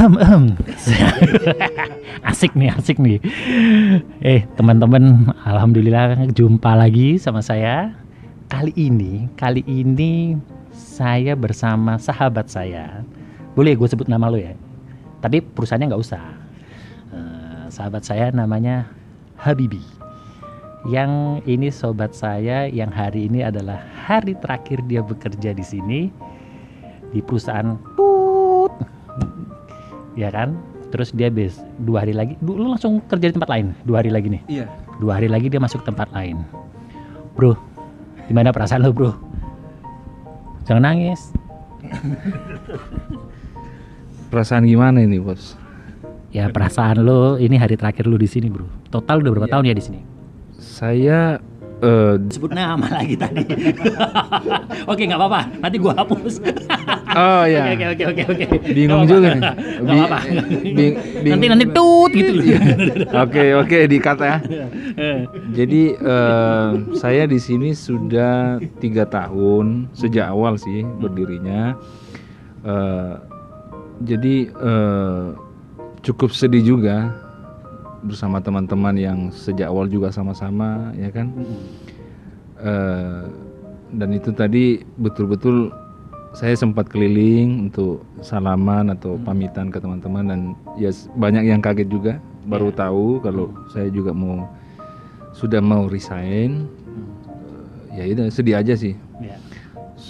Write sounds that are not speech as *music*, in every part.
Ehem, ehem. *laughs* asik nih, asik nih. Eh, teman-teman, alhamdulillah jumpa lagi sama saya. Kali ini, kali ini saya bersama sahabat saya. Boleh gue sebut nama lo ya? Tapi perusahaannya nggak usah. Eh, sahabat saya namanya Habibi. Yang ini sobat saya yang hari ini adalah hari terakhir dia bekerja di sini di perusahaan. Ya kan? Terus dia bes dua hari lagi, lu langsung kerja di tempat lain dua hari lagi nih. Iya. Dua hari lagi dia masuk tempat lain. Bro, gimana perasaan lo bro? Jangan nangis. Perasaan gimana ini, Bos? Ya perasaan lo ini hari terakhir lu di sini bro. Total udah berapa Iya. tahun ya di sini? Saya eh, Sebut nama lagi tadi. *laughs* oke nggak apa-apa. Nanti gua hapus. Oh *laughs* ya. Oke oke oke oke. Bingung Nggak juga nih. Apa-apa. bing- bing- Nanti nanti tut gitu loh. Oke, oke dikata ya. *laughs* Jadi eh, saya di sini sudah tiga tahun sejak awal sih berdirinya. Eh, jadi eh, cukup sedih juga bersama teman-teman yang sejak awal juga sama-sama ya kan. Eh, dan itu tadi betul-betul saya sempat keliling untuk salaman atau pamitan ke teman-teman dan ya banyak yang kaget juga. Baru tahu kalau saya juga mau sudah mau resign. Eh, ya itu sedih aja sih. Ya.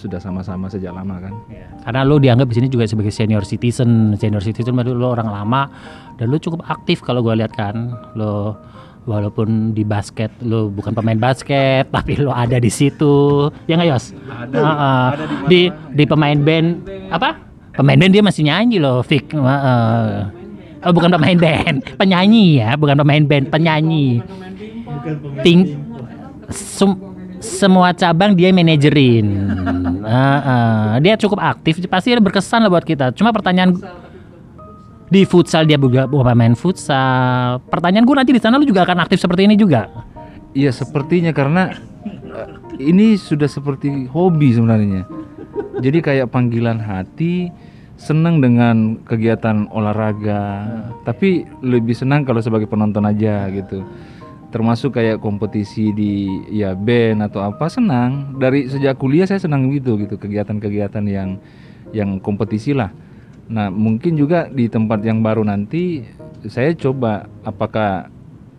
Sudah sama-sama sejak lama kan Ya. Karena lo dianggap di sini juga sebagai senior citizen, senior citizen berarti lo orang lama dan lo cukup aktif kalau gue lihat kan. Lo walaupun di basket lo bukan pemain basket *laughs* tapi lo ada di situ. Ya nggak Yos? Ada. di di pemain band apa? Pemain band dia masih nyanyi loh, Fik. Heeh. Oh, bukan pemain band, *laughs* penyanyi ya, bukan pemain band, penyanyi. Ting sem- semua cabang dia manajerin. Heeh. dia cukup aktif, pasti berkesan lah buat kita. Cuma pertanyaan di futsal dia juga pemain futsal. Pertanyaan gue nanti di sana lu juga akan aktif seperti ini juga. iya sepertinya karena eh, ini sudah seperti hobi sebenarnya jadi kayak panggilan hati senang dengan kegiatan olahraga tapi lebih senang kalau sebagai penonton aja gitu termasuk kayak kompetisi di ya band atau apa senang. Dari sejak kuliah saya senang gitu gitu. Kegiatan-kegiatan yang yang kompetisi lah. Nah mungkin juga di tempat yang baru nanti saya coba apakah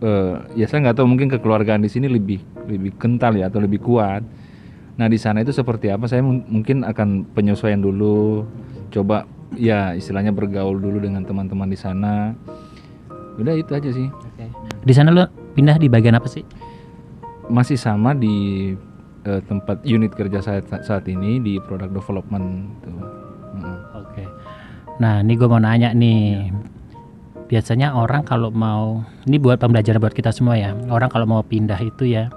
eh, ya saya nggak tahu mungkin kekeluargaan di sini lebih lebih kental ya atau lebih kuat. Nah di sana itu seperti apa saya mung- mungkin akan penyesuaian dulu. Coba ya istilahnya bergaul dulu dengan teman-teman di sana. Udah itu aja sih. Di sana lu pindah di bagian apa sih? masih sama di eh, tempat unit kerja saya sa- saat ini di product development tuh. Heeh. Oke. Nah, ini gue mau nanya nih. Biasanya orang kalau mau, ini buat pembelajaran buat kita semua ya. Orang kalau mau pindah itu ya,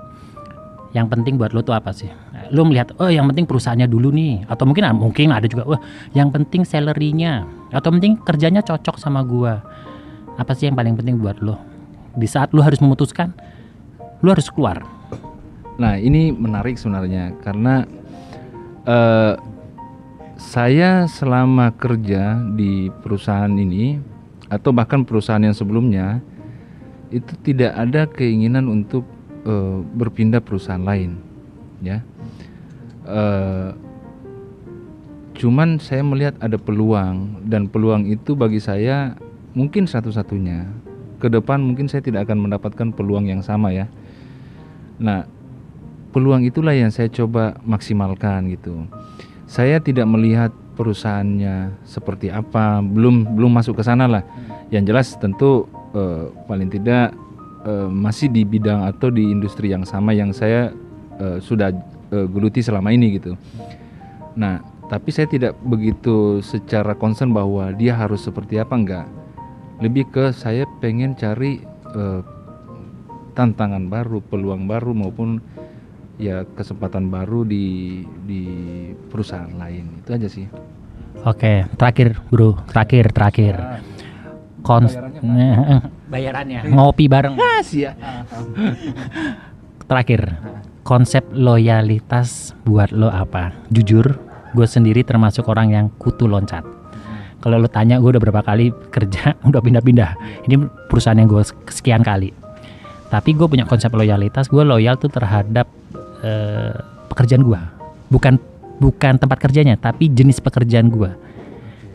yang penting buat lo tuh apa sih? Lo melihat, oh yang penting perusahaannya dulu nih, atau mungkin mungkin ada juga, wah yang penting salary-nya, atau penting kerjanya cocok sama gua. Apa sih yang paling penting buat lo? Di saat lo harus memutuskan, lo harus keluar. Nah ini menarik sebenarnya karena eh, saya selama kerja di perusahaan ini atau bahkan perusahaan yang sebelumnya itu tidak ada keinginan untuk eh, berpindah perusahaan lain, ya. Eh, cuman saya melihat ada peluang dan peluang itu bagi saya mungkin satu-satunya. Ke depan mungkin saya tidak akan mendapatkan peluang yang sama ya. Nah, peluang itulah yang saya coba maksimalkan gitu. Saya tidak melihat perusahaannya seperti apa, belum belum masuk ke sana lah. Yang jelas tentu eh, paling tidak eh, masih di bidang atau di industri yang sama yang saya eh, sudah eh, geluti selama ini gitu. Nah, tapi saya tidak begitu secara concern bahwa dia harus seperti apa enggak. Lebih ke saya pengen cari eh, tantangan baru, peluang baru maupun ya kesempatan baru di di perusahaan lain. Itu aja sih. Oke, terakhir bro, terakhir terakhir. Kons *laughs* bayarannya ngopi bareng. Sia. Terakhir, konsep loyalitas buat lo apa? Jujur, gue sendiri termasuk orang yang kutu loncat. Kalau lo tanya gue udah berapa kali kerja, *laughs* udah pindah-pindah. Ini perusahaan yang gue sekian kali. Tapi gue punya konsep loyalitas. Gue loyal tuh terhadap eh, pekerjaan gue, bukan bukan tempat kerjanya, tapi jenis pekerjaan gue.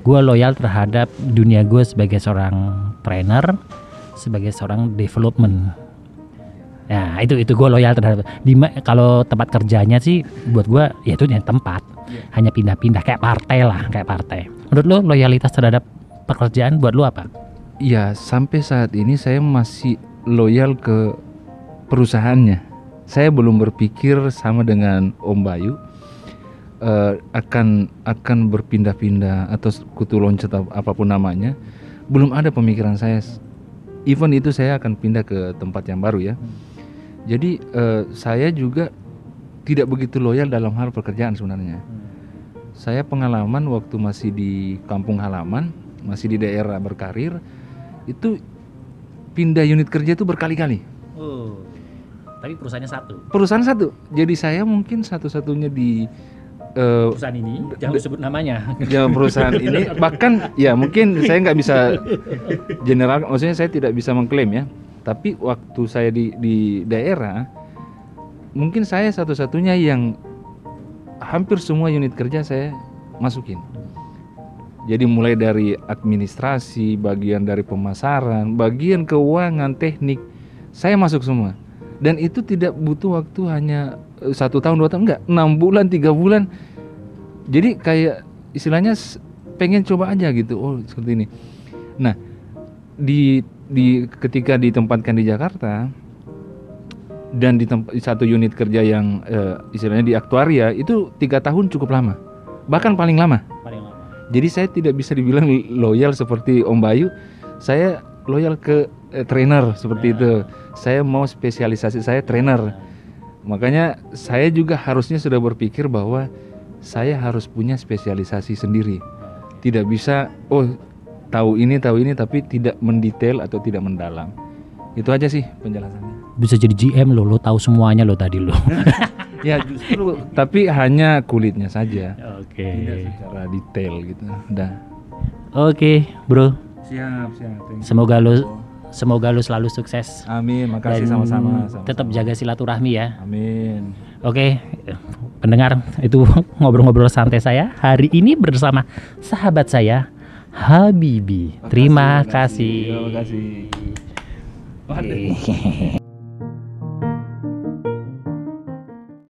Gue loyal terhadap dunia gue sebagai seorang trainer, sebagai seorang development. Nah itu itu gue loyal terhadap. Di kalau tempat kerjanya sih buat gue ya itu yang tempat, hanya pindah-pindah kayak partai lah, kayak partai. Menurut lo loyalitas terhadap pekerjaan buat lo apa? Ya sampai saat ini saya masih loyal ke perusahaannya. Saya belum berpikir sama dengan Om Bayu eh, akan akan berpindah-pindah atau kutu loncat ap- apa pun namanya. Belum ada pemikiran saya. Even itu saya akan pindah ke tempat yang baru ya. Jadi eh, saya juga tidak begitu loyal dalam hal pekerjaan sebenarnya. Saya pengalaman waktu masih di kampung halaman, masih di daerah berkarir, itu pindah unit kerja itu berkali-kali. Oh, tapi perusahaannya satu. Perusahaan satu, jadi saya mungkin satu-satunya di eh, Perusahaan ini jangan disebut namanya. ya perusahaan ini *laughs* bahkan ya mungkin saya nggak bisa general maksudnya saya tidak bisa mengklaim ya tapi waktu saya di di daerah mungkin saya satu-satunya yang hampir semua unit kerja saya masukin. Jadi mulai dari administrasi bagian dari pemasaran bagian keuangan teknik saya masuk semua. Dan itu tidak butuh waktu hanya eh, satu tahun dua tahun enggak. Enam bulan tiga bulan. Jadi kayak istilahnya pengen coba aja gitu. Oh seperti ini. Nah di di ketika ditempatkan di Jakarta dan di tempat di satu unit kerja yang eh, istilahnya di aktuaria itu tiga tahun cukup lama. Bahkan paling lama. Paling lama. jadi saya tidak bisa dibilang loyal seperti Om Bayu. Saya loyal ke eh, trainer seperti itu. Saya mau spesialisasi saya trainer. Makanya saya juga harusnya sudah berpikir bahwa saya harus punya spesialisasi sendiri. Tidak bisa oh tahu ini tahu ini tapi tidak mendetail atau tidak mendalam itu aja sih penjelasannya Bisa jadi GM lo, lo tahu semuanya lo tadi lo. *laughs* ya justru tapi hanya kulitnya saja Oke. tidak secara detail gitu udah Oke, bro. siap siap thank you. Semoga lo semoga lo selalu sukses amin makasih sama-sama. tetap jaga silaturahmi ya. amin Oke, pendengar itu *laughs* ngobrol-ngobrol santai saya hari ini bersama sahabat saya Habibi. Terima kasih. Terima kasih. Oke.